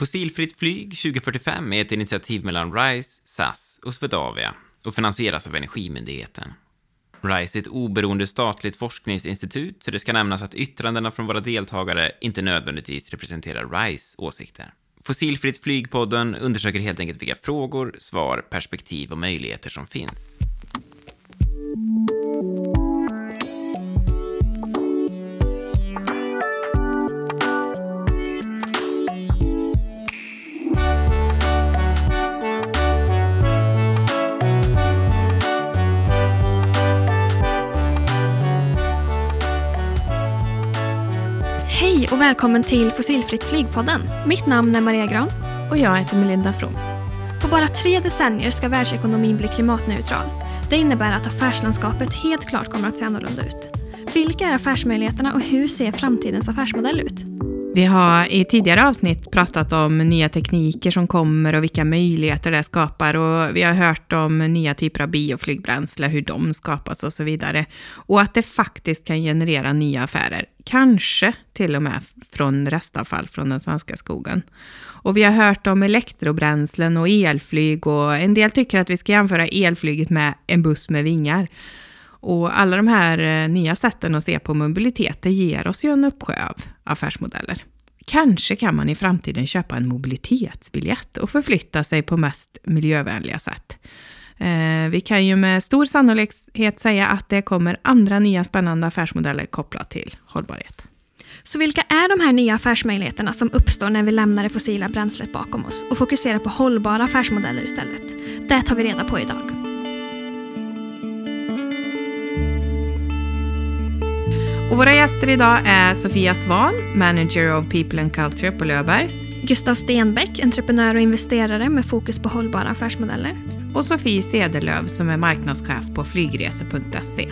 Fossilfritt flyg 2045 är ett initiativ mellan RISE, SAS och Swedavia och finansieras av Energimyndigheten. RISE är ett oberoende statligt forskningsinstitut, så det ska nämnas att yttrandena från våra deltagare inte nödvändigtvis representerar RISE åsikter. Fossilfritt flygpodden undersöker helt enkelt vilka frågor, svar, perspektiv och möjligheter som finns. Och välkommen till Fossilfritt flygpodden. Mitt namn är Maria Gran. Och jag heter Melinda From. På bara tre decennier ska världsekonomin bli klimatneutral. Det innebär att affärslandskapet helt klart kommer att se annorlunda ut. Vilka är affärsmöjligheterna och hur ser framtidens affärsmodell ut? Vi har i tidigare avsnitt pratat om nya tekniker som kommer och vilka möjligheter det skapar och vi har hört om nya typer av bioflygbränsle, hur de skapas och så vidare. Och att det faktiskt kan generera nya affärer, kanske till och med från restavfall från den svenska skogen. Och vi har hört om elektrobränslen och elflyg och en del tycker att vi ska jämföra elflyget med en buss med vingar. Och alla de här eh, nya sätten att se på mobilitet, det ger oss ju en uppsjö av affärsmodeller. Kanske kan man i framtiden köpa en mobilitetsbiljett och förflytta sig på mest miljövänliga sätt. Eh, vi kan ju med stor sannolikhet säga att det kommer andra nya spännande affärsmodeller kopplat till hållbarhet. Så vilka är de här nya affärsmöjligheterna som uppstår när vi lämnar det fossila bränslet bakom oss och fokuserar på hållbara affärsmodeller istället? Det tar vi reda på idag. Och våra gäster idag är Sofia Svan, Manager of People and Culture på Löfbergs. Gustav Stenbeck, entreprenör och investerare med fokus på hållbara affärsmodeller. Och Sofie Sedelöv som är marknadschef på flygresor.se.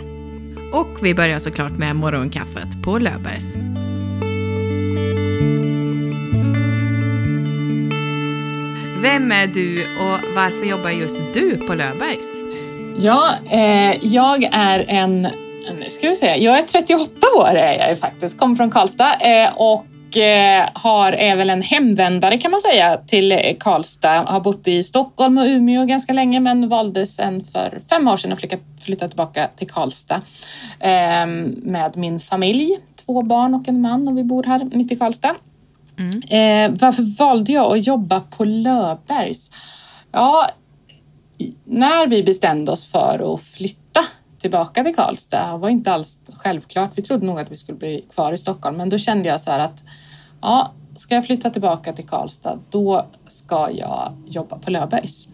Och vi börjar såklart med morgonkaffet på Löfbergs. Vem är du och varför jobbar just du på Löfbergs? Ja, eh, jag är en, nu ska vi se, jag är 38 år är jag faktiskt, kommer från Karlstad eh, och eh, har, är väl en hemvändare kan man säga till Karlstad. Har bott i Stockholm och Umeå ganska länge men valde sen för fem år sedan att flytta, flytta tillbaka till Karlstad eh, med min familj, två barn och en man och vi bor här mitt i Karlstad. Mm. Eh, varför valde jag att jobba på Löfbergs? Ja, när vi bestämde oss för att flytta tillbaka till Karlstad var inte alls självklart. Vi trodde nog att vi skulle bli kvar i Stockholm, men då kände jag så här att ja, ska jag flytta tillbaka till Karlstad, då ska jag jobba på Löfbergs.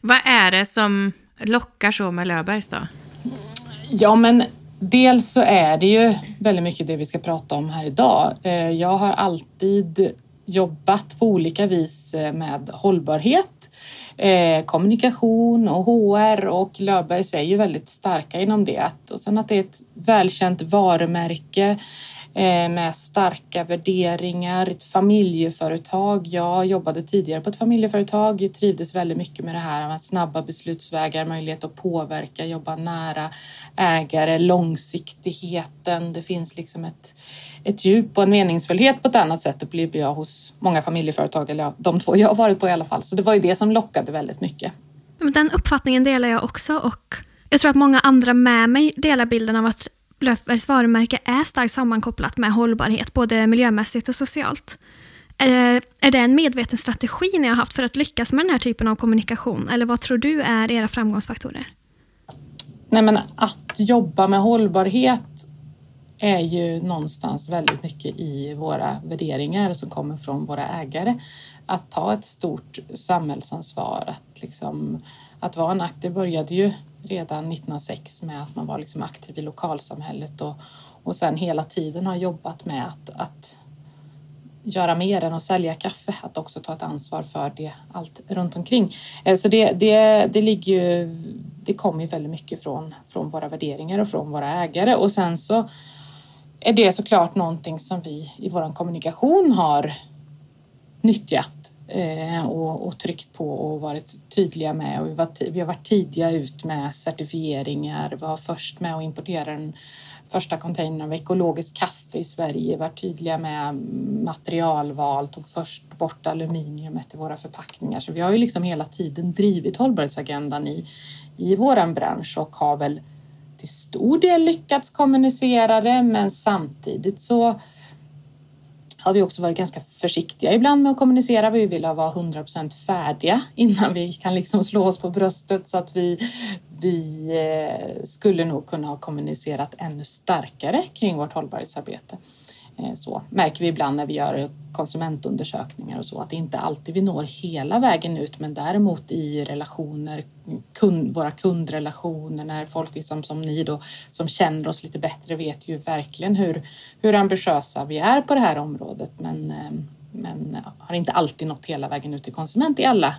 Vad är det som lockar så med Löfbergs då? Ja, men dels så är det ju väldigt mycket det vi ska prata om här idag. Jag har alltid jobbat på olika vis med hållbarhet, Eh, kommunikation och HR och Löfbergs är ju väldigt starka inom det. Och sen att det är ett välkänt varumärke Eh, med starka värderingar, ett familjeföretag. Jag jobbade tidigare på ett familjeföretag, jag trivdes väldigt mycket med det här med snabba beslutsvägar, möjlighet att påverka, jobba nära ägare, långsiktigheten. Det finns liksom ett, ett djup och en meningsfullhet på ett annat sätt upplever jag hos många familjeföretag, eller de två jag har varit på i alla fall. Så det var ju det som lockade väldigt mycket. Den uppfattningen delar jag också och jag tror att många andra med mig delar bilden av att Löfbergs varumärke är starkt sammankopplat med hållbarhet, både miljömässigt och socialt. Eh, är det en medveten strategi ni har haft för att lyckas med den här typen av kommunikation? Eller vad tror du är era framgångsfaktorer? Nej, men att jobba med hållbarhet är ju någonstans väldigt mycket i våra värderingar som kommer från våra ägare. Att ta ett stort samhällsansvar, att, liksom, att vara en aktiv började ju redan 1906 med att man var liksom aktiv i lokalsamhället och, och sen hela tiden har jobbat med att, att göra mer än att sälja kaffe, att också ta ett ansvar för det allt runt omkring. Eh, så det, det, det ligger ju, det kommer ju väldigt mycket från, från våra värderingar och från våra ägare och sen så är det såklart någonting som vi i vår kommunikation har nyttjat Eh, och, och tryckt på och varit tydliga med. Och vi, var, vi har varit tidiga ut med certifieringar. Vi var först med att importera den första containern av ekologiskt kaffe i Sverige, var tydliga med materialval, tog först bort aluminiumet i våra förpackningar. Så vi har ju liksom hela tiden drivit hållbarhetsagendan i, i våran bransch och har väl till stor del lyckats kommunicera det, men samtidigt så har vi också varit ganska försiktiga ibland med att kommunicera. Vi vill vara 100% färdiga innan vi kan liksom slå oss på bröstet så att vi, vi eh, skulle nog kunna ha kommunicerat ännu starkare kring vårt hållbarhetsarbete. Eh, så märker vi ibland när vi gör konsumentundersökningar och så att det inte alltid vi når hela vägen ut men däremot i relationer, kund, våra kundrelationer, när folk liksom som ni då som känner oss lite bättre vet ju verkligen hur, hur ambitiösa vi är på det här området. Men eh, men har inte alltid nått hela vägen ut till konsument i alla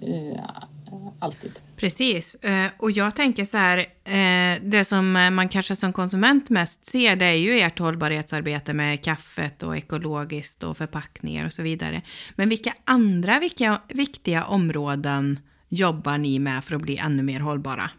eh, Eh, alltid. Precis. Eh, och jag tänker så här, eh, det som man kanske som konsument mest ser, det är ju ert hållbarhetsarbete med kaffet och ekologiskt och förpackningar och så vidare. Men vilka andra vilka, viktiga områden jobbar ni med för att bli ännu mer hållbara?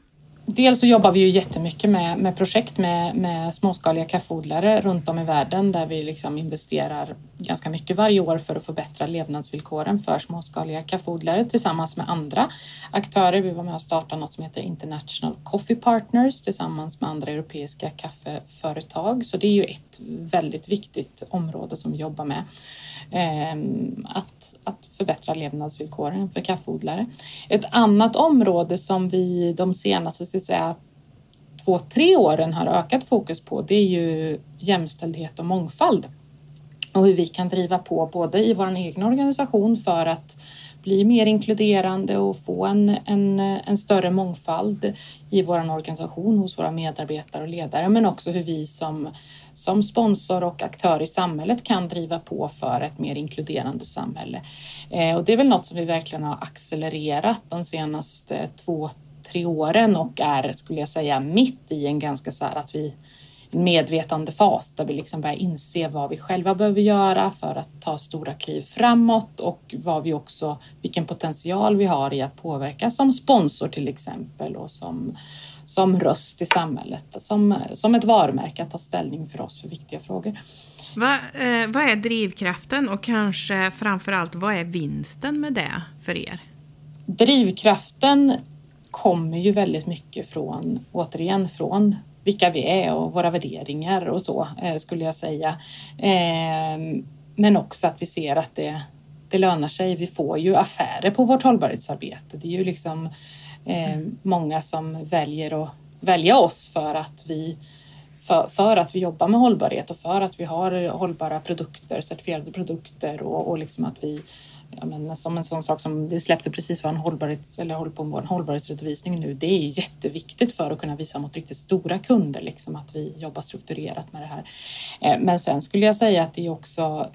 Dels så jobbar vi ju jättemycket med, med projekt med, med småskaliga kaffeodlare runt om i världen där vi liksom investerar ganska mycket varje år för att förbättra levnadsvillkoren för småskaliga kaffeodlare tillsammans med andra aktörer. Vi var med och startade något som heter International Coffee Partners tillsammans med andra europeiska kaffeföretag. Så det är ju ett väldigt viktigt område som vi jobbar med. Ehm, att, att förbättra levnadsvillkoren för kaffeodlare. Ett annat område som vi de senaste ska säga, två, tre åren har ökat fokus på det är ju jämställdhet och mångfald och hur vi kan driva på både i vår egen organisation för att bli mer inkluderande och få en, en, en större mångfald i vår organisation hos våra medarbetare och ledare men också hur vi som, som sponsor och aktör i samhället kan driva på för ett mer inkluderande samhälle. Eh, och det är väl något som vi verkligen har accelererat de senaste två, tre åren och är, skulle jag säga, mitt i en ganska så här att vi medvetande fas där vi liksom börjar inse vad vi själva behöver göra för att ta stora kliv framåt och vad vi också, vilken potential vi har i att påverka som sponsor till exempel och som, som röst i samhället, som, som ett varumärke att ta ställning för oss för viktiga frågor. Va, eh, vad är drivkraften och kanske framför allt vad är vinsten med det för er? Drivkraften kommer ju väldigt mycket från, återigen från vilka vi är och våra värderingar och så eh, skulle jag säga. Eh, men också att vi ser att det, det lönar sig. Vi får ju affärer på vårt hållbarhetsarbete. Det är ju liksom eh, många som väljer att välja oss för att vi för, för, att vi jobbar med hållbarhet och för att vi har hållbara produkter, certifierade produkter och, och liksom att vi ja, men som en sån sak som vi släppte precis vår hållbarhets, eller håller på med en hållbarhetsredovisning nu. Det är jätteviktigt för att kunna visa mot riktigt stora kunder liksom att vi jobbar strukturerat med det här. Eh, men sen skulle jag säga att det är också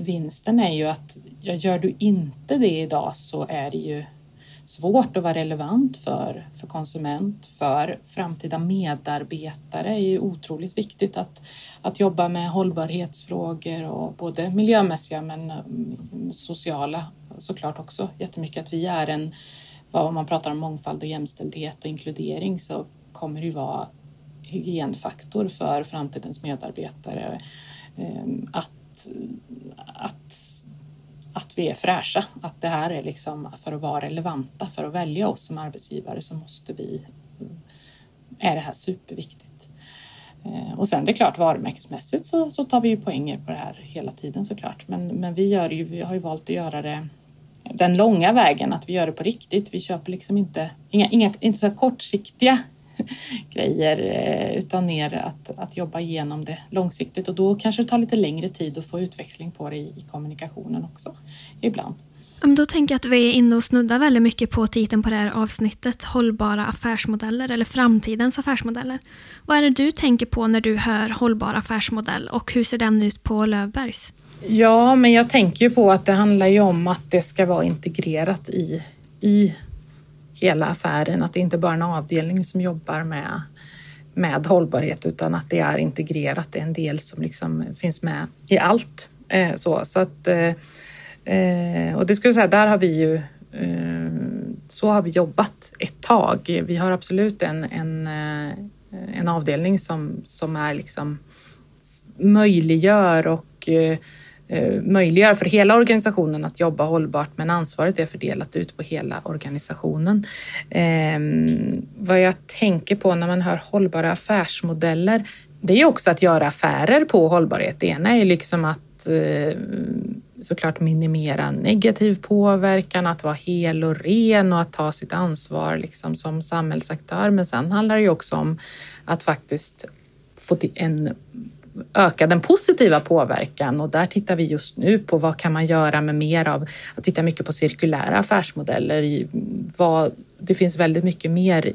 vinsten är ju att ja, gör du inte det idag så är det ju svårt att vara relevant för, för konsument, för framtida medarbetare. Det är ju otroligt viktigt att, att jobba med hållbarhetsfrågor och både miljömässiga men mm, sociala såklart också jättemycket. Att vi är en, om man pratar om mångfald och jämställdhet och inkludering så kommer det ju vara hygienfaktor för framtidens medarbetare. Ehm, att, att att vi är fräscha, att det här är liksom för att vara relevanta, för att välja oss som arbetsgivare så måste vi, är det här superviktigt. Eh, och sen det är klart varumärkesmässigt så, så tar vi ju poänger på det här hela tiden såklart. Men, men vi, gör ju, vi har ju valt att göra det den långa vägen, att vi gör det på riktigt. Vi köper liksom inte, inga, inga, inte så kortsiktiga grejer eh, utan mer att, att jobba igenom det långsiktigt och då kanske det tar lite längre tid att få utväxling på det i, i kommunikationen också ibland. Då tänker jag att vi är inne och snuddar väldigt mycket på titeln på det här avsnittet, hållbara affärsmodeller eller framtidens affärsmodeller. Vad är det du tänker på när du hör hållbar affärsmodell och hur ser den ut på Lövbergs? Ja, men jag tänker ju på att det handlar ju om att det ska vara integrerat i, i hela affären, att det inte bara är en avdelning som jobbar med, med hållbarhet utan att det är integrerat, det är en del som liksom finns med i allt. Eh, så, så att, eh, eh och det skulle jag säga, där har vi ju eh, så har vi jobbat ett tag. Vi har absolut en, en, eh, en avdelning som, som är liksom möjliggör och eh, Eh, möjliggör för hela organisationen att jobba hållbart men ansvaret är fördelat ut på hela organisationen. Eh, vad jag tänker på när man hör hållbara affärsmodeller det är också att göra affärer på hållbarhet. Det ena är liksom att eh, såklart minimera negativ påverkan, att vara hel och ren och att ta sitt ansvar liksom som samhällsaktör. Men sen handlar det ju också om att faktiskt få till en öka den positiva påverkan och där tittar vi just nu på vad kan man göra med mer av att titta mycket på cirkulära affärsmodeller. Vad, det finns väldigt mycket mer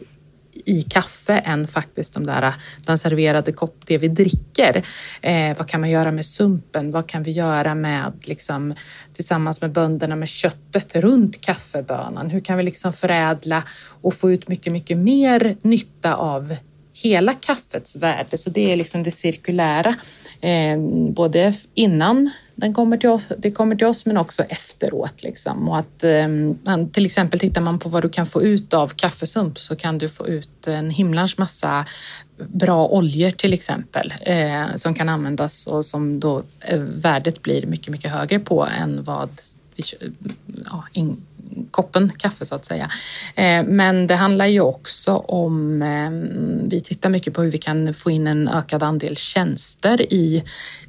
i kaffe än faktiskt de där, den serverade kopp, det vi dricker. Eh, vad kan man göra med sumpen? Vad kan vi göra med liksom, tillsammans med bönderna med köttet runt kaffebönan? Hur kan vi liksom förädla och få ut mycket, mycket mer nytta av hela kaffets värde. Så det är liksom det cirkulära, eh, både innan den kommer till oss, det kommer till oss men också efteråt. Liksom. Och att, eh, till exempel tittar man på vad du kan få ut av kaffesump så kan du få ut en himlans massa bra oljor till exempel eh, som kan användas och som då eh, värdet blir mycket, mycket högre på än vad ja, in, koppen kaffe så att säga. Eh, men det handlar ju också om, eh, vi tittar mycket på hur vi kan få in en ökad andel tjänster i,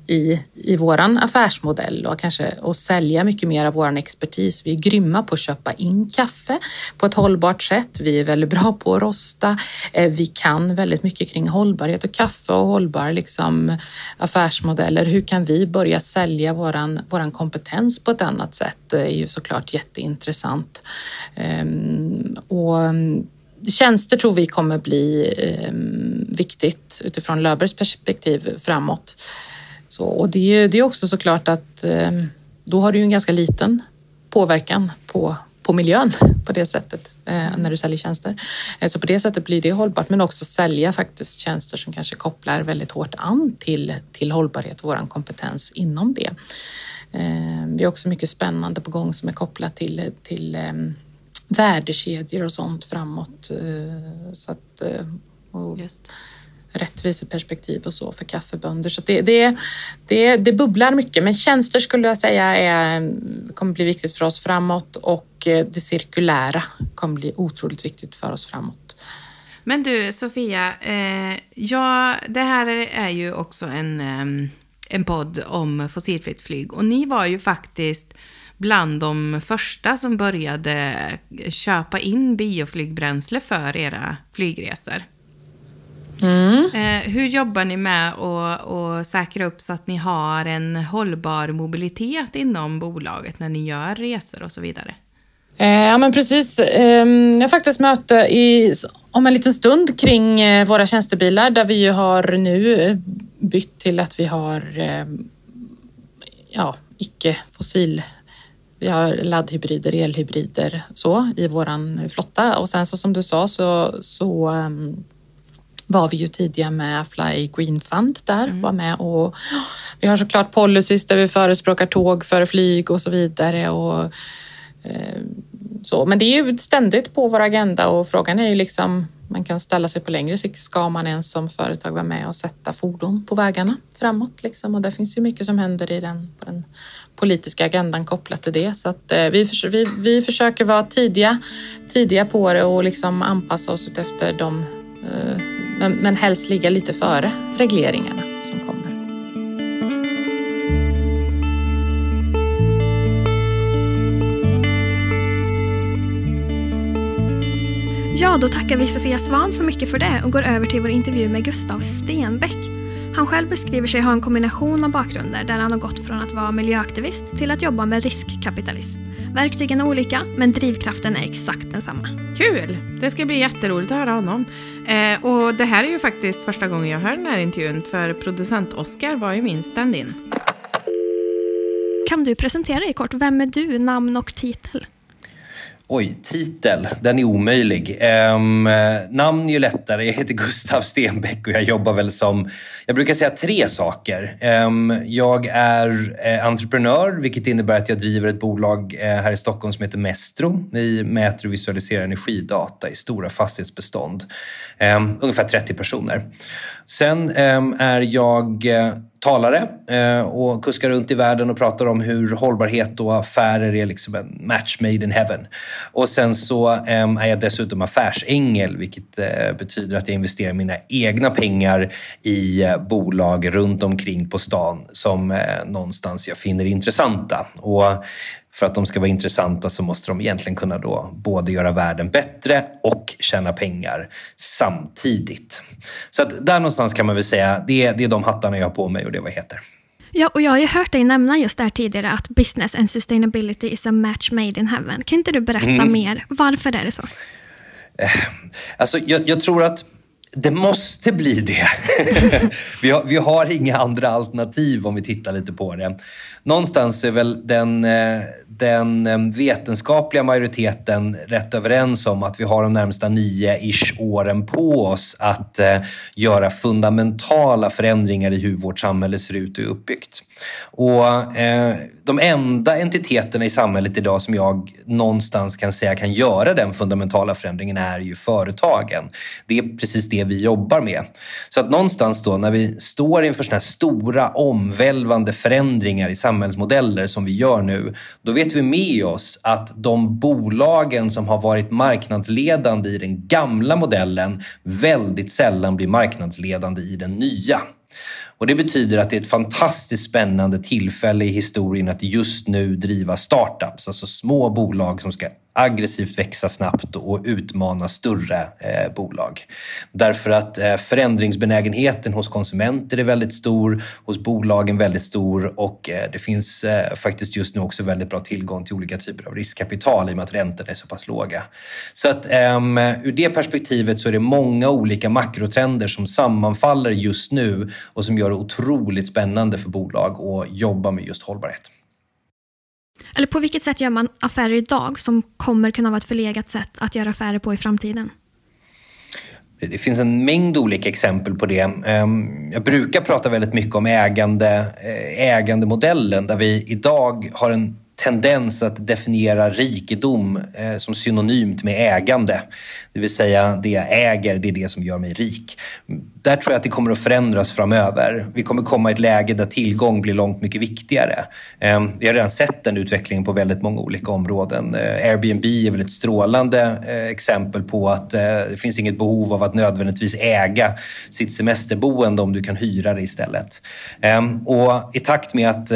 i, i våran affärsmodell och kanske och sälja mycket mer av våran expertis. Vi är grymma på att köpa in kaffe på ett hållbart sätt. Vi är väldigt bra på att rosta. Eh, vi kan väldigt mycket kring hållbarhet och kaffe och hållbara liksom, affärsmodeller. Hur kan vi börja sälja våran, våran kompetens på ett annat sätt? Det är ju såklart jätteintressant. Ehm, och mm, Tjänster tror vi kommer bli ehm, viktigt utifrån Löfbergs perspektiv framåt. Så, och det är, det är också såklart att ehm, då har du en ganska liten påverkan på, på miljön på det sättet eh, när du säljer tjänster. Eh, så på det sättet blir det hållbart, men också sälja faktiskt tjänster som kanske kopplar väldigt hårt an till, till hållbarhet och vår kompetens inom det. Ehm, Vi har också mycket spännande på gång som är kopplat till, till ehm, värdekedjor och sånt framåt. Eh, så att, och, Just rättviseperspektiv och så för kaffebönder. Så det, det, det, det bubblar mycket, men tjänster skulle jag säga är, kommer bli viktigt för oss framåt och eh, det cirkulära kommer bli otroligt viktigt för oss framåt. Men du Sofia, eh, ja, det här är ju också en, eh, en podd om fossilfritt flyg och ni var ju faktiskt bland de första som började köpa in bioflygbränsle för era flygresor. Mm. Eh, hur jobbar ni med att säkra upp så att ni har en hållbar mobilitet inom bolaget när ni gör resor och så vidare? Eh, ja men precis. Ehm, jag har faktiskt möte i, om en liten stund kring eh, våra tjänstebilar där vi ju har nu bytt till att vi har ehm, ja, icke fossil vi har laddhybrider, elhybrider så i våran flotta och sen så som du sa så, så um, var vi ju tidiga med Fly Green Fund där, mm. var med och vi har såklart policies där vi förespråkar tåg före flyg och så vidare. Och, eh, så. Men det är ju ständigt på vår agenda och frågan är ju liksom, man kan ställa sig på längre sikt, ska man ens som företag vara med och sätta fordon på vägarna framåt? Liksom? Och det finns ju mycket som händer i den, på den politiska agendan kopplat till det. Så att, eh, vi, vi, vi försöker vara tidiga, tidiga på det och liksom anpassa oss efter de eh, men, men helst ligga lite före regleringarna som kommer. Ja, då tackar vi Sofia Svan så mycket för det och går över till vår intervju med Gustav Stenbeck. Han själv beskriver sig ha en kombination av bakgrunder där han har gått från att vara miljöaktivist till att jobba med riskkapitalism. Verktygen är olika, men drivkraften är exakt densamma. Kul! Det ska bli jätteroligt att höra honom. Eh, och det här är ju faktiskt första gången jag hör den här intervjun, för producent Oskar var ju min stand-in. Kan du presentera dig kort? Vem är du, namn och titel? Oj, titel. Den är omöjlig. Um, namn är ju lättare. Jag heter Gustav Stenbeck och jag jobbar väl som... Jag brukar säga tre saker. Um, jag är eh, entreprenör, vilket innebär att jag driver ett bolag eh, här i Stockholm som heter Mestro. Vi mäter och visualiserar energidata i stora fastighetsbestånd. Um, ungefär 30 personer. Sen är jag eh, talare eh, och kuskar runt i världen och pratar om hur hållbarhet och affärer är liksom en match made in heaven. Och sen så ehm, är jag dessutom affärsängel, vilket eh, betyder att jag investerar mina egna pengar i eh, bolag runt omkring på stan som någonstans jag finner intressanta. Och för att de ska vara intressanta så måste de egentligen kunna då både göra världen bättre och tjäna pengar samtidigt. Så att där någonstans kan man väl säga, det är, det är de hattarna jag har på mig och det är vad jag heter. Ja, och jag har ju hört dig nämna just där tidigare att business and sustainability is a match made in heaven. Kan inte du berätta mm. mer? Varför är det så? Eh, alltså, jag, jag tror att det måste bli det. vi, har, vi har inga andra alternativ om vi tittar lite på det. Någonstans är väl den, eh, den eh, vetenskapliga majoriteten rätt överens om att vi har de närmsta nio-ish åren på oss att eh, göra fundamentala förändringar i hur vårt samhälle ser ut och är uppbyggt. Och eh, de enda entiteterna i samhället idag som jag någonstans kan säga kan göra den fundamentala förändringen är ju företagen. Det är precis det vi jobbar med. Så att någonstans då när vi står inför sådana här stora omvälvande förändringar i samhällsmodeller som vi gör nu, då vet vi med oss att de bolagen som har varit marknadsledande i den gamla modellen väldigt sällan blir marknadsledande i den nya. Och Det betyder att det är ett fantastiskt spännande tillfälle i historien att just nu driva startups, alltså små bolag som ska aggressivt växa snabbt och utmana större eh, bolag. Därför att eh, förändringsbenägenheten hos konsumenter är väldigt stor, hos bolagen väldigt stor och eh, det finns eh, faktiskt just nu också väldigt bra tillgång till olika typer av riskkapital i och med att räntorna är så pass låga. Så att ehm, ur det perspektivet så är det många olika makrotrender som sammanfaller just nu och som gör det otroligt spännande för bolag att jobba med just hållbarhet. Eller på vilket sätt gör man affärer idag som kommer kunna vara ett förlegat sätt att göra affärer på i framtiden? Det finns en mängd olika exempel på det. Ehm, jag brukar prata väldigt mycket om ägande, eh, ägandemodellen där vi idag har en tendens att definiera rikedom eh, som synonymt med ägande. Det vill säga, det jag äger, det är det som gör mig rik. Där tror jag att det kommer att förändras framöver. Vi kommer komma i ett läge där tillgång blir långt mycket viktigare. Ehm, vi har redan sett den utvecklingen på väldigt många olika områden. Eh, Airbnb är väl ett strålande eh, exempel på att eh, det finns inget behov av att nödvändigtvis äga sitt semesterboende om du kan hyra det istället. Ehm, och I takt med att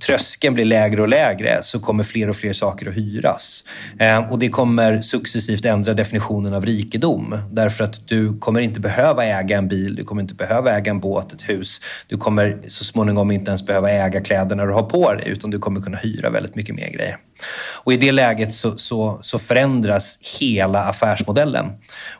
tröskeln blir lägre och lägre så kommer fler och fler saker att hyras. Ehm, och det kommer successivt ändra definitionen av rikedom. Därför att du kommer inte behöva äga en bil, du kommer inte behöva äga en båt, ett hus. Du kommer så småningom inte ens behöva äga kläderna du har på dig, utan du kommer kunna hyra väldigt mycket mer grejer. Och I det läget så, så, så, förändras hela affärsmodellen.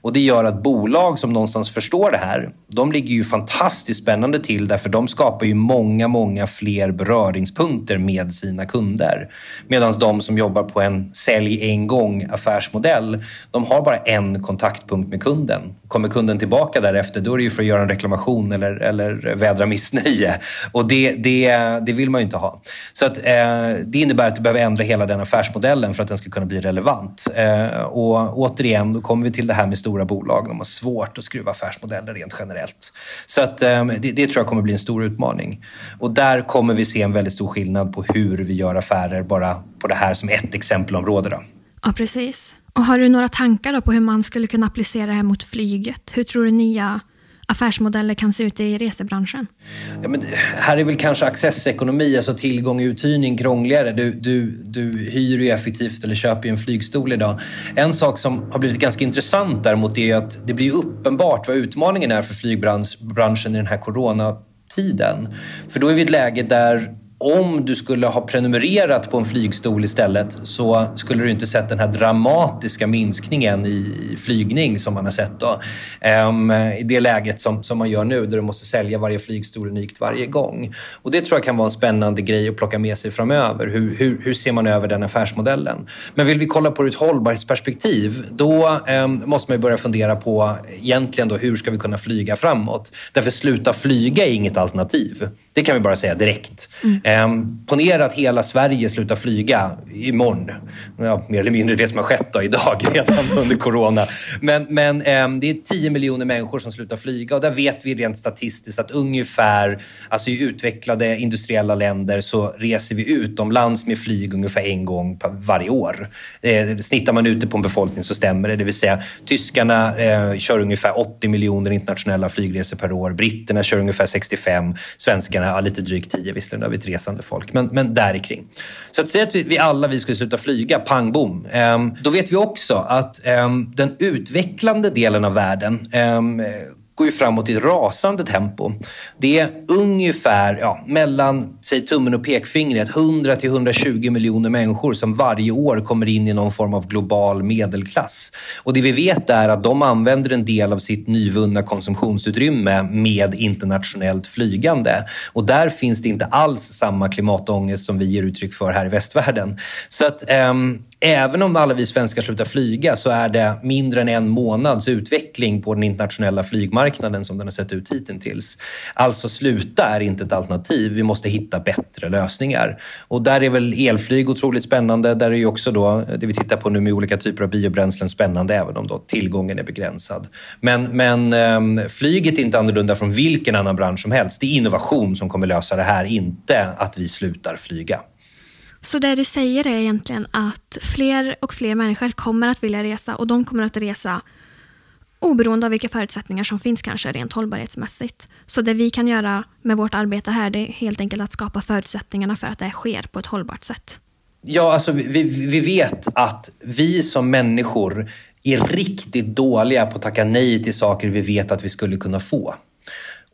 Och Det gör att bolag som någonstans förstår det här, de ligger ju fantastiskt spännande till därför de skapar ju många, många fler beröringspunkter med sina kunder. Medan de som jobbar på en sälj en gång affärsmodell, de har bara en kontaktpunkt med kunden. Kommer kunden tillbaka därefter, då är det ju för att göra en reklamation eller, eller vädra missnöje. Och det, det, det vill man ju inte ha. Så att, eh, det innebär att du behöver ändra hela den affärsmodellen för att den ska kunna bli relevant. Eh, och återigen, då kommer vi till det här med stora bolag. De har svårt att skruva affärsmodeller rent generellt. Så att, eh, det, det, tror jag kommer bli en stor utmaning. Och där kommer vi se en väldigt stor skillnad på hur vi gör affärer, bara på det här som ett exempelområde. Då. Ja, precis. Och har du några tankar då på hur man skulle kunna applicera det här mot flyget? Hur tror du nya affärsmodeller kan se ut i resebranschen? Ja, men här är väl kanske accessekonomi, alltså tillgång och uthyrning krångligare. Du, du, du hyr ju effektivt eller köper ju en flygstol idag. En sak som har blivit ganska intressant däremot är att det blir uppenbart vad utmaningen är för flygbranschen i den här coronatiden. För då är vi i ett läge där om du skulle ha prenumererat på en flygstol istället så skulle du inte sett den här dramatiska minskningen i flygning som man har sett då. Um, I det läget som, som man gör nu där du måste sälja varje flygstol unikt varje gång. Och det tror jag kan vara en spännande grej att plocka med sig framöver. Hur, hur, hur ser man över den affärsmodellen? Men vill vi kolla på det ur ett hållbarhetsperspektiv då um, måste man börja fundera på egentligen då hur ska vi kunna flyga framåt? Därför sluta flyga är inget alternativ. Det kan vi bara säga direkt. Mm. Eh, ponera att hela Sverige slutar flyga imorgon. Ja, mer eller mindre det som har skett då, idag redan under corona. Men, men eh, det är 10 miljoner människor som slutar flyga och där vet vi rent statistiskt att ungefär, alltså i utvecklade industriella länder så reser vi utomlands med flyg ungefär en gång varje år. Eh, snittar man ute på en befolkning så stämmer det. Det vill säga tyskarna eh, kör ungefär 80 miljoner internationella flygresor per år. Britterna kör ungefär 65. Svenskarna, ja, lite drygt 10 visserligen, då har vi ett resande folk. Men, men där kring. Så att säga att vi, vi alla vi skulle sluta flyga, pang bom. Ehm, då vet vi också att ehm, den utvecklande delen av världen ehm, går ju framåt i ett rasande tempo. Det är ungefär ja, mellan säg tummen och pekfingret 100 till 120 miljoner människor som varje år kommer in i någon form av global medelklass. Och det vi vet är att de använder en del av sitt nyvunna konsumtionsutrymme med internationellt flygande. Och där finns det inte alls samma klimatångest som vi ger uttryck för här i västvärlden. Så att um, även om alla vi svenskar slutar flyga så är det mindre än en månads utveckling på den internationella flygmarknaden som den har sett ut hittills. Alltså sluta är inte ett alternativ. Vi måste hitta bättre lösningar. Och där är väl elflyg otroligt spännande. Där är ju också då det vi tittar på nu med olika typer av biobränslen spännande även om då tillgången är begränsad. Men, men ehm, flyget är inte annorlunda från vilken annan bransch som helst. Det är innovation som kommer lösa det här, inte att vi slutar flyga. Så det du säger är egentligen att fler och fler människor kommer att vilja resa och de kommer att resa oberoende av vilka förutsättningar som finns kanske rent hållbarhetsmässigt. Så det vi kan göra med vårt arbete här det är helt enkelt att skapa förutsättningarna för att det sker på ett hållbart sätt. Ja, alltså vi, vi vet att vi som människor är riktigt dåliga på att tacka nej till saker vi vet att vi skulle kunna få.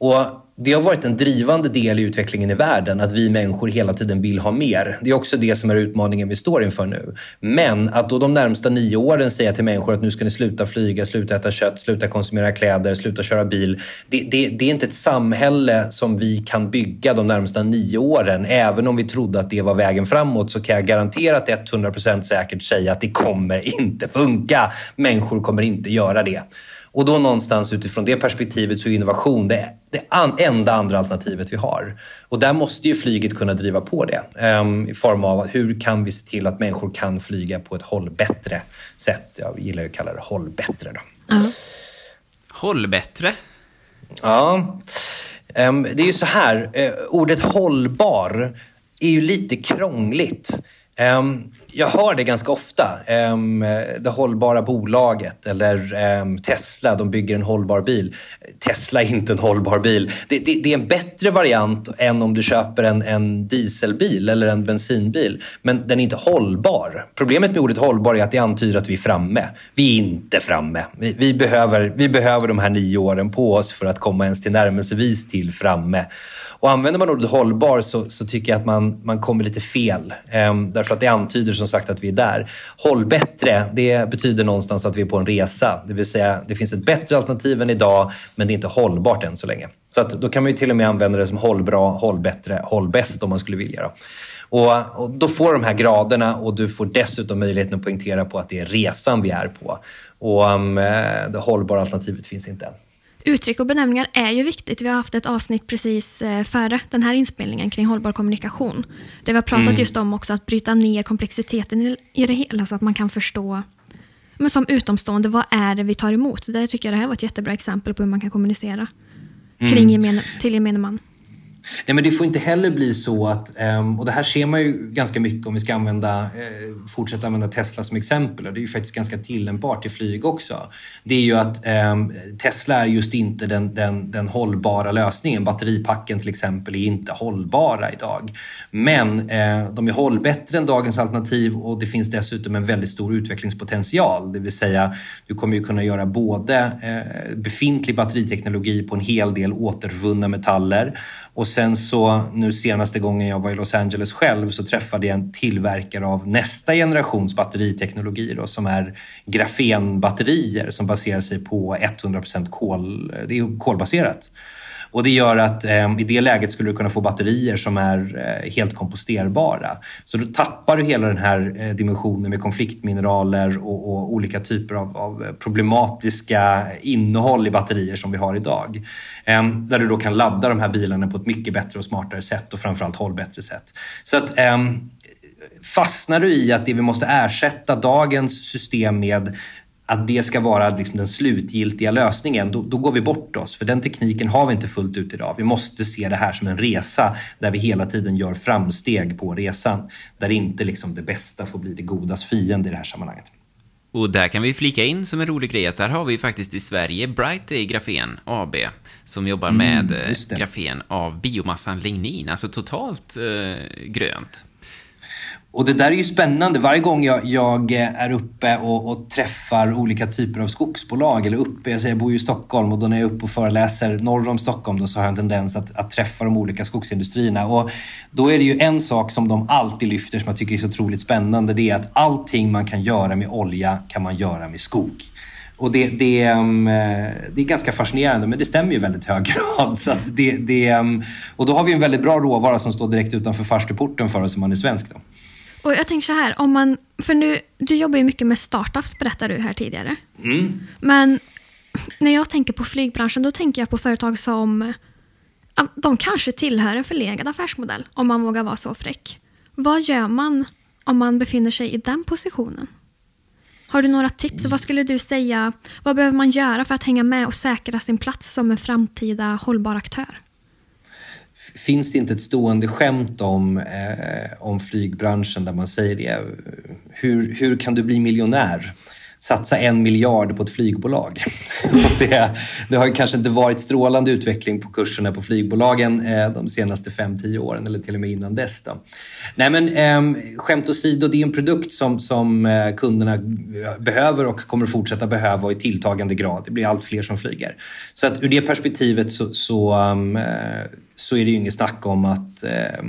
Och det har varit en drivande del i utvecklingen i världen att vi människor hela tiden vill ha mer. Det är också det som är utmaningen vi står inför nu. Men att då de närmsta nio åren säga till människor att nu ska ni sluta flyga, sluta äta kött, sluta konsumera kläder, sluta köra bil. Det, det, det är inte ett samhälle som vi kan bygga de närmsta nio åren. Även om vi trodde att det var vägen framåt så kan jag garanterat 100% säkert säga att det kommer inte funka. Människor kommer inte göra det. Och då någonstans utifrån det perspektivet så är innovation det, det enda andra alternativet vi har. Och där måste ju flyget kunna driva på det um, i form av hur kan vi se till att människor kan flyga på ett hållbättre sätt. Jag gillar ju att kalla det hållbättre. Då. Uh. Hållbättre? Ja. Um, det är ju så här, uh, ordet hållbar är ju lite krångligt. Um, jag hör det ganska ofta. Um, det hållbara bolaget eller um, Tesla, de bygger en hållbar bil. Tesla är inte en hållbar bil. Det, det, det är en bättre variant än om du köper en, en, dieselbil eller en bensinbil. Men den är inte hållbar. Problemet med ordet hållbar är att det antyder att vi är framme. Vi är inte framme. Vi, vi behöver, vi behöver de här nio åren på oss för att komma ens till närmelsevis till framme. Och använder man ordet hållbar så, så, tycker jag att man, man kommer lite fel. Ehm, därför att det antyder som sagt att vi är där. Hållbättre, det betyder någonstans att vi är på en resa. Det vill säga, det finns ett bättre alternativ än idag, men det är inte hållbart än så länge. Så att då kan man ju till och med använda det som hållbra, hållbättre, hållbäst om man skulle vilja. Då. Och, och, då får du de här graderna och du får dessutom möjligheten att poängtera på att det är resan vi är på. Och um, det hållbara alternativet finns inte än. Uttryck och benämningar är ju viktigt. Vi har haft ett avsnitt precis eh, före den här inspelningen kring hållbar kommunikation. Där vi har pratat mm. just om också att bryta ner komplexiteten i det hela så att man kan förstå men som utomstående, vad är det vi tar emot? Där tycker jag det här var ett jättebra exempel på hur man kan kommunicera mm. kring gemene, till gemene man. Nej, men det får inte heller bli så att, ehm, och det här ser man ju ganska mycket om vi ska använda, eh, fortsätta använda Tesla som exempel, och det är ju faktiskt ganska tillämpbart i flyg också. Det är ju att ehm, Tesla är just inte den, den, den hållbara lösningen. Batteripacken till exempel är inte hållbara idag. Men eh, de är hållbättre än dagens alternativ och det finns dessutom en väldigt stor utvecklingspotential. Det vill säga, du kommer ju kunna göra både eh, befintlig batteriteknologi på en hel del återvunna metaller och sen så nu senaste gången jag var i Los Angeles själv så träffade jag en tillverkare av nästa generations batteriteknologi då, som är grafenbatterier som baserar sig på 100% kol, det är kolbaserat. Och det gör att eh, i det läget skulle du kunna få batterier som är eh, helt komposterbara. Så då tappar du hela den här eh, dimensionen med konfliktmineraler och, och olika typer av, av, problematiska innehåll i batterier som vi har idag. Ehm, där du då kan ladda de här bilarna på ett mycket bättre och smartare sätt och framförallt hållbättre sätt. Så att ehm, fastnar du i att det vi måste ersätta dagens system med att det ska vara liksom den slutgiltiga lösningen, då, då, går vi bort oss. För den tekniken har vi inte fullt ut idag. Vi måste se det här som en resa där vi hela tiden gör framsteg på resan. Där inte liksom det bästa får bli det godas fiende i det här sammanhanget. Och där kan vi flika in som en rolig grej att där har vi faktiskt i Sverige Brightday Grafen AB som jobbar mm, med eh, grafen av biomassan lignin, alltså totalt eh, grönt. Och det där är ju spännande. Varje gång jag, jag är uppe och, och, träffar olika typer av skogsbolag, eller uppe, jag, säger, jag bor ju i Stockholm och då när jag är uppe och föreläser norr om Stockholm då så har jag en tendens att, att träffa de olika skogsindustrierna. Och då är det ju en sak som de alltid lyfter som jag tycker är så otroligt spännande. Det är att allting man kan göra med olja kan man göra med skog. Och det, det, ehm, det, är ganska fascinerande, men det stämmer ju i väldigt hög grad. Så det, det, ehm, och då har vi en väldigt bra råvara som står direkt utanför farstuporten för oss om man är svensk. Då. Och jag tänker så här, om man, för nu, du jobbar ju mycket med startups berättade du här tidigare. Mm. Men när jag tänker på flygbranschen, då tänker jag på företag som de kanske tillhör en förlegad affärsmodell, om man vågar vara så fräck. Vad gör man om man befinner sig i den positionen? Har du några tips? Vad skulle du säga? Vad behöver man göra för att hänga med och säkra sin plats som en framtida hållbar aktör? Finns det inte ett stående skämt om, eh, om flygbranschen där man säger det? Hur, hur kan du bli miljonär? Satsa en miljard på ett flygbolag. det, det, har kanske inte varit strålande utveckling på kurserna på flygbolagen eh, de senaste 5-10 åren eller till och med innan dess. Då. Nej men eh, skämt åsido, det är en produkt som, som eh, kunderna eh, behöver och kommer att fortsätta behöva i tilltagande grad. Det blir allt fler som flyger. Så att ur det perspektivet så, så ehm, så är det ju inget snack om att, eh,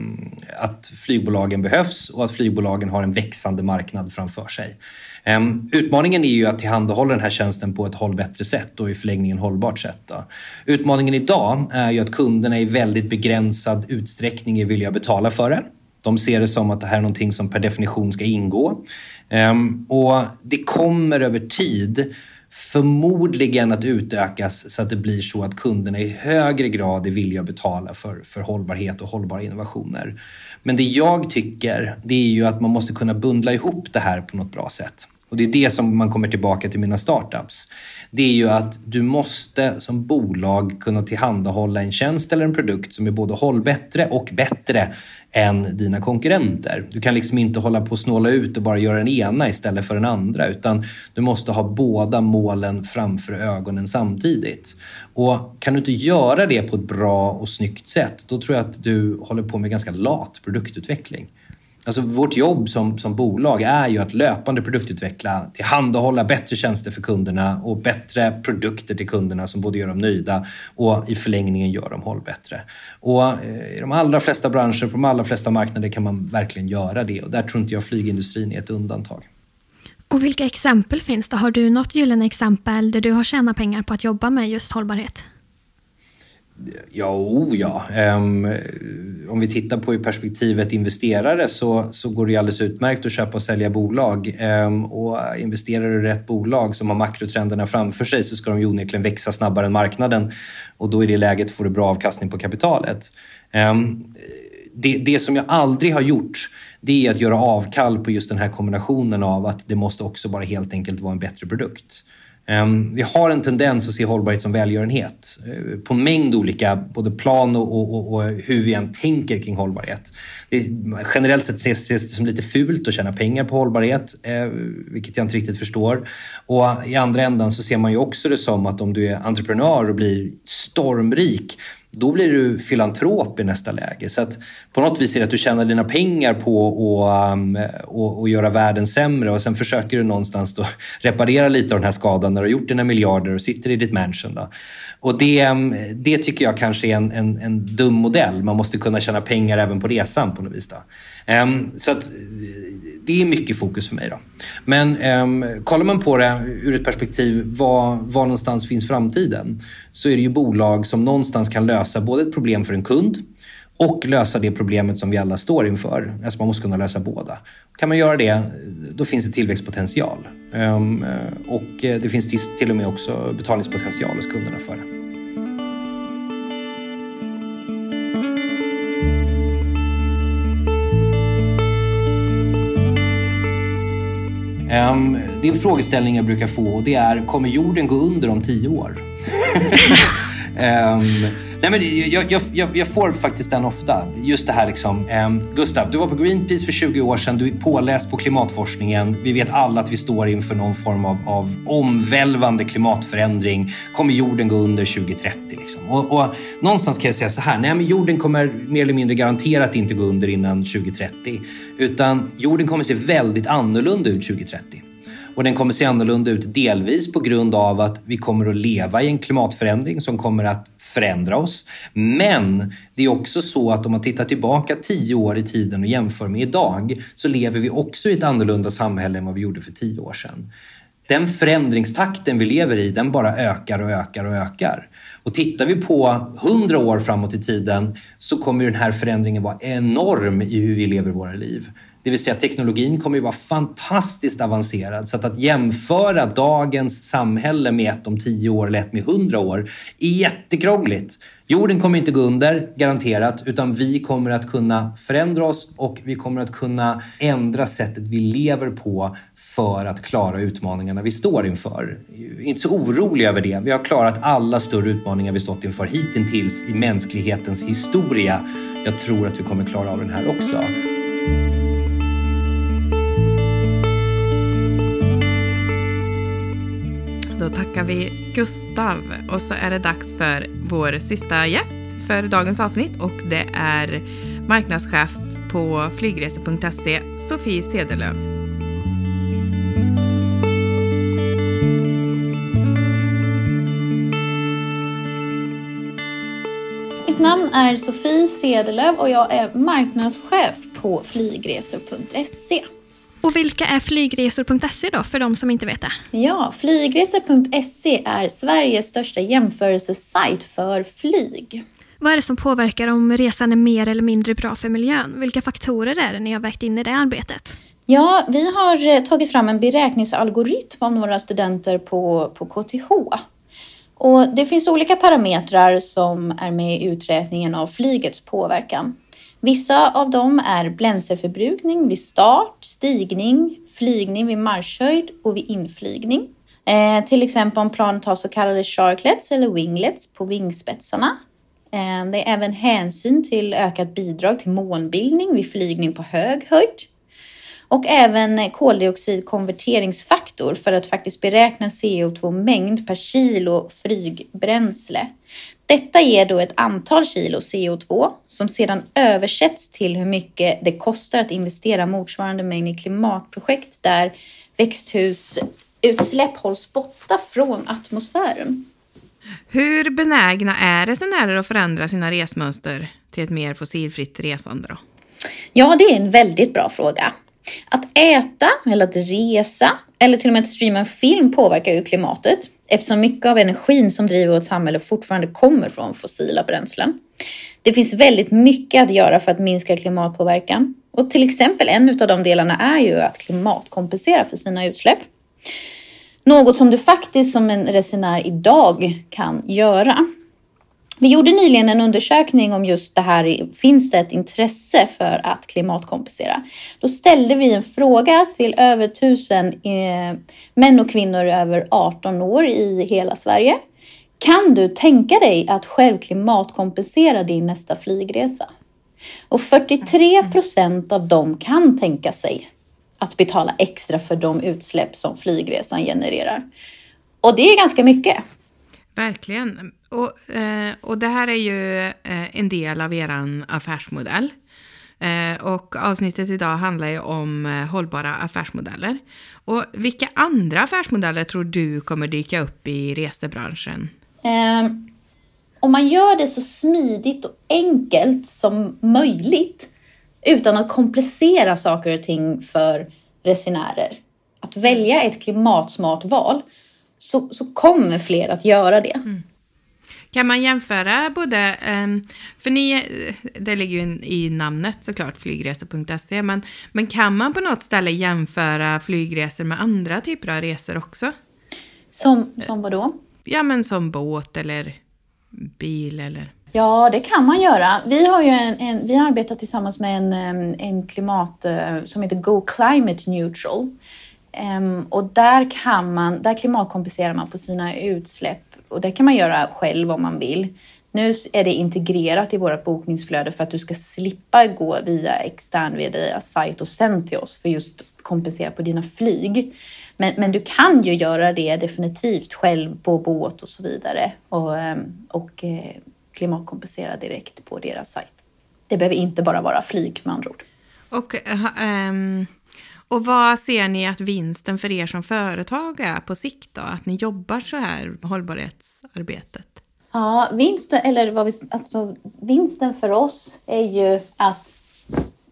att flygbolagen behövs och att flygbolagen har en växande marknad framför sig. Ehm, utmaningen är ju att tillhandahålla den här tjänsten på ett hållbättre sätt och i förlängningen hållbart sätt. Då. Utmaningen idag är ju att kunderna i väldigt begränsad utsträckning är villiga att betala för det. De ser det som att det här är någonting som per definition ska ingå. Ehm, och det kommer över tid förmodligen att utökas så att det blir så att kunderna i högre grad är villiga att betala för, för hållbarhet och hållbara innovationer. Men det jag tycker, det är ju att man måste kunna bundla ihop det här på något bra sätt. Och det är det som man kommer tillbaka till mina startups. Det är ju att du måste som bolag kunna tillhandahålla en tjänst eller en produkt som är både hållbättre och bättre än dina konkurrenter. Du kan liksom inte hålla på och snåla ut och bara göra den ena istället för den andra utan du måste ha båda målen framför ögonen samtidigt. Och kan du inte göra det på ett bra och snyggt sätt, då tror jag att du håller på med ganska lat produktutveckling. Alltså vårt jobb som, som bolag är ju att löpande produktutveckla, tillhandahålla bättre tjänster för kunderna och bättre produkter till kunderna som både gör dem nöjda och i förlängningen gör dem hållbättre. Och eh, I de allra flesta branscher, på de allra flesta marknader kan man verkligen göra det och där tror inte jag flygindustrin är ett undantag. Och vilka exempel finns det? Har du något gyllene exempel där du har tjänat pengar på att jobba med just hållbarhet? Ja, ja. Um, om vi tittar på i perspektivet investerare så, så går det alldeles utmärkt att köpa och sälja bolag. Um, och investerar du i rätt bolag som har makrotrenderna framför sig så ska de ju onekligen växa snabbare än marknaden. Och då i det läget får du bra avkastning på kapitalet. Um, det, det som jag aldrig har gjort det är att göra avkall på just den här kombinationen av att det måste också bara helt enkelt vara en bättre produkt. Ehm, vi har en tendens att se hållbarhet som välgörenhet eh, på en mängd olika både plan och, och, och hur vi än tänker kring hållbarhet. generellt sett ses, ses det som lite fult att tjäna pengar på hållbarhet, eh, vilket jag inte riktigt förstår. Och i andra ändan så ser man ju också det som att om du är entreprenör och blir stormrik då blir du filantrop i nästa läge. Så att på något vis är det att du tjänar dina pengar på att um, och, och göra världen sämre och sen försöker du någonstans då reparera lite av den här skadan när du har gjort dina miljarder och sitter i ditt mansion. Då. Och det, um, det tycker jag kanske är en, en, en, dum modell. Man måste kunna tjäna pengar även på resan på något vis. Då. Um, så att, det är mycket fokus för mig. Då. Men eh, kollar man på det ur ett perspektiv var, var någonstans finns framtiden? Så är det ju bolag som någonstans kan lösa både ett problem för en kund och lösa det problemet som vi alla står inför. Alltså man måste kunna lösa båda. Kan man göra det, då finns det tillväxtpotential. Ehm, eh, och det finns till och med också betalningspotential hos kunderna för det. Ehm, det är en frågeställning jag brukar få och det är, kommer jorden gå under om tio år? Ehm, Nej, men jag, jag, jag, jag, får faktiskt den ofta. Just det här liksom. Eh, Gustav, du var på Greenpeace för 20 år sedan. Du är påläst på klimatforskningen. Vi vet alla att vi står inför någon form av, av omvälvande klimatförändring. Kommer jorden gå under 2030? Liksom? Och, och, någonstans kan jag säga så här. Nej, men jorden kommer mer eller mindre garanterat inte gå under innan 2030. Utan jorden kommer se väldigt annorlunda ut 2030. Och den kommer se annorlunda ut delvis på grund av att vi kommer att leva i en klimatförändring som kommer att förändra oss. Men det är också så att om man tittar tillbaka tio år i tiden och jämför med idag så lever vi också i ett annorlunda samhälle än vad vi gjorde för tio år sedan. Den förändringstakten vi lever i, den bara ökar och ökar och ökar. Och tittar vi på hundra år framåt i tiden så kommer den här förändringen vara enorm i hur vi lever våra liv. Det vill säga teknologin kommer ju vara fantastiskt avancerad. Så att, att jämföra dagens samhälle med ett om tio år eller ett med hundra år är jättekrångligt. Jorden kommer inte gå under, garanterat, utan vi kommer att kunna förändra oss och vi kommer att kunna ändra sättet vi lever på för att klara utmaningarna vi står inför. Inte så orolig över det. Vi har klarat alla större utmaningar vi stått inför hittills i mänsklighetens historia. Jag tror att vi kommer klara av den här också. Tackar vi Gustav och så är det dags för vår sista gäst för dagens avsnitt och det är marknadschef på flygresor.se, Sofie Sedelöv. Mitt namn är Sofie Sedelöv och jag är marknadschef på flygresor.se. Och vilka är flygresor.se då, för de som inte vet det? Ja, flygresor.se är Sveriges största jämförelsesajt för flyg. Vad är det som påverkar om resan är mer eller mindre bra för miljön? Vilka faktorer är det ni har vägt in i det arbetet? Ja, vi har eh, tagit fram en beräkningsalgoritm av några studenter på, på KTH. Och det finns olika parametrar som är med i uträkningen av flygets påverkan. Vissa av dem är bränsleförbrukning vid start, stigning, flygning vid marschhöjd och vid inflygning. Eh, till exempel om planet har så kallade sharklets eller winglets på vingspetsarna. Eh, det är även hänsyn till ökat bidrag till månbildning vid flygning på hög höjd. Och även koldioxidkonverteringsfaktor för att faktiskt beräkna CO2-mängd per kilo flygbränsle. Detta ger då ett antal kilo CO2 som sedan översätts till hur mycket det kostar att investera motsvarande mängd i klimatprojekt där växthusutsläpp hålls borta från atmosfären. Hur benägna är resenärer att förändra sina resmönster till ett mer fossilfritt resande? Då? Ja, det är en väldigt bra fråga. Att äta eller att resa eller till och med att streama film påverkar ju klimatet eftersom mycket av energin som driver vårt samhälle fortfarande kommer från fossila bränslen. Det finns väldigt mycket att göra för att minska klimatpåverkan och till exempel en av de delarna är ju att klimatkompensera för sina utsläpp. Något som du faktiskt som en resenär idag kan göra. Vi gjorde nyligen en undersökning om just det här. Finns det ett intresse för att klimatkompensera? Då ställde vi en fråga till över tusen eh, män och kvinnor över 18 år i hela Sverige. Kan du tänka dig att själv klimatkompensera din nästa flygresa? Och 43 procent av dem kan tänka sig att betala extra för de utsläpp som flygresan genererar. Och det är ganska mycket. Verkligen. Och, eh, och det här är ju eh, en del av er affärsmodell. Eh, och avsnittet idag handlar ju om eh, hållbara affärsmodeller. Och vilka andra affärsmodeller tror du kommer dyka upp i resebranschen? Ehm, om man gör det så smidigt och enkelt som möjligt utan att komplicera saker och ting för resenärer. Att välja ett klimatsmart val så, så kommer fler att göra det. Mm. Kan man jämföra både, ehm, för ni, det ligger ju i namnet såklart, flygresor.se, men, men kan man på något ställe jämföra flygresor med andra typer av resor också? Som, som vad då? Ja, men som båt eller bil eller? Ja, det kan man göra. Vi har ju en, en vi arbetar tillsammans med en, en klimat eh, som heter Go Climate Neutral. Um, och där, kan man, där klimatkompenserar man på sina utsläpp och det kan man göra själv om man vill. Nu är det integrerat i vårt bokningsflöde för att du ska slippa gå via extern via sajt och sen till oss för just kompensera på dina flyg. Men, men du kan ju göra det definitivt själv på båt och så vidare och, ehm, och eh, klimatkompensera direkt på deras sajt. Det behöver inte bara vara flyg med andra ord. Och, um, och vad ser ni att vinsten för er som företag är på sikt då? Att ni jobbar så här hållbarhetsarbetet? Ja, vinsten, eller vad vi, alltså, vinsten för oss är ju att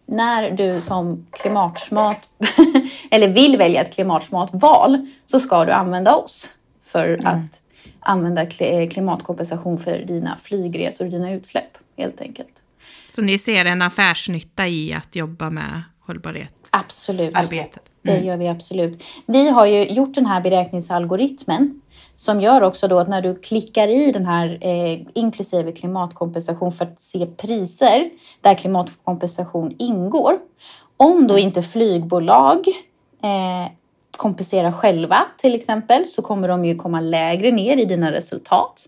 när du som klimatsmart eller vill välja ett klimatsmart val så ska du använda oss för mm. att använda klimatkompensation för dina flygresor och dina utsläpp helt enkelt. Så ni ser en affärsnytta i att jobba med hållbarhet? Absolut. Arbetet. Mm. Det gör vi absolut. Vi har ju gjort den här beräkningsalgoritmen som gör också då att när du klickar i den här eh, inklusive klimatkompensation för att se priser där klimatkompensation ingår. Om då inte flygbolag eh, kompenserar själva till exempel så kommer de ju komma lägre ner i dina resultat.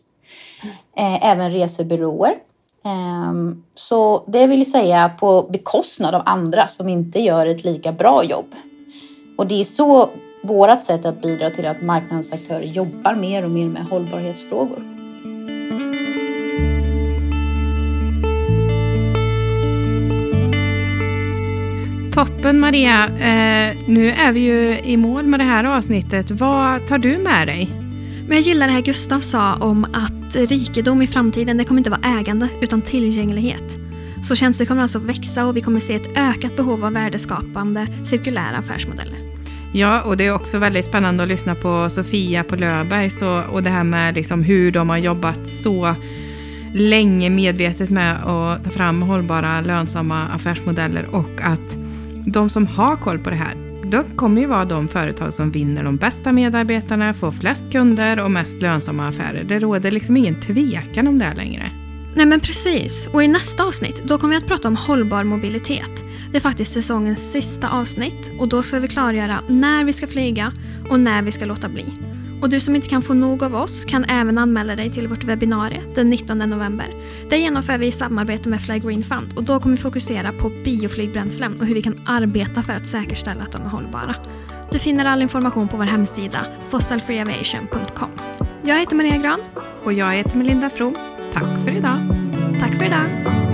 Eh, även resebyråer. Ehm, så det vill säga på bekostnad av andra som inte gör ett lika bra jobb. Och det är så vårt sätt att bidra till att marknadens aktörer jobbar mer och mer med hållbarhetsfrågor. Toppen Maria! Eh, nu är vi ju i mål med det här avsnittet. Vad tar du med dig? Men jag gillar det här Gustav sa om att rikedom i framtiden det kommer inte vara ägande utan tillgänglighet. Så tjänster kommer alltså växa och vi kommer se ett ökat behov av värdeskapande cirkulära affärsmodeller. Ja, och det är också väldigt spännande att lyssna på Sofia på Löberg så, och det här med liksom hur de har jobbat så länge medvetet med att ta fram hållbara lönsamma affärsmodeller och att de som har koll på det här, Produkt kommer ju vara de företag som vinner de bästa medarbetarna, får flest kunder och mest lönsamma affärer. Det råder liksom ingen tvekan om det längre. Nej men precis. Och i nästa avsnitt då kommer vi att prata om hållbar mobilitet. Det är faktiskt säsongens sista avsnitt och då ska vi klargöra när vi ska flyga och när vi ska låta bli. Och du som inte kan få nog av oss kan även anmäla dig till vårt webbinarie den 19 november. Det genomför vi i samarbete med Fly Green Fund och då kommer vi fokusera på bioflygbränslen och hur vi kan arbeta för att säkerställa att de är hållbara. Du finner all information på vår hemsida fossilfreeaviation.com. Jag heter Maria Gran. Och jag heter Melinda From. Tack för idag. Tack för idag.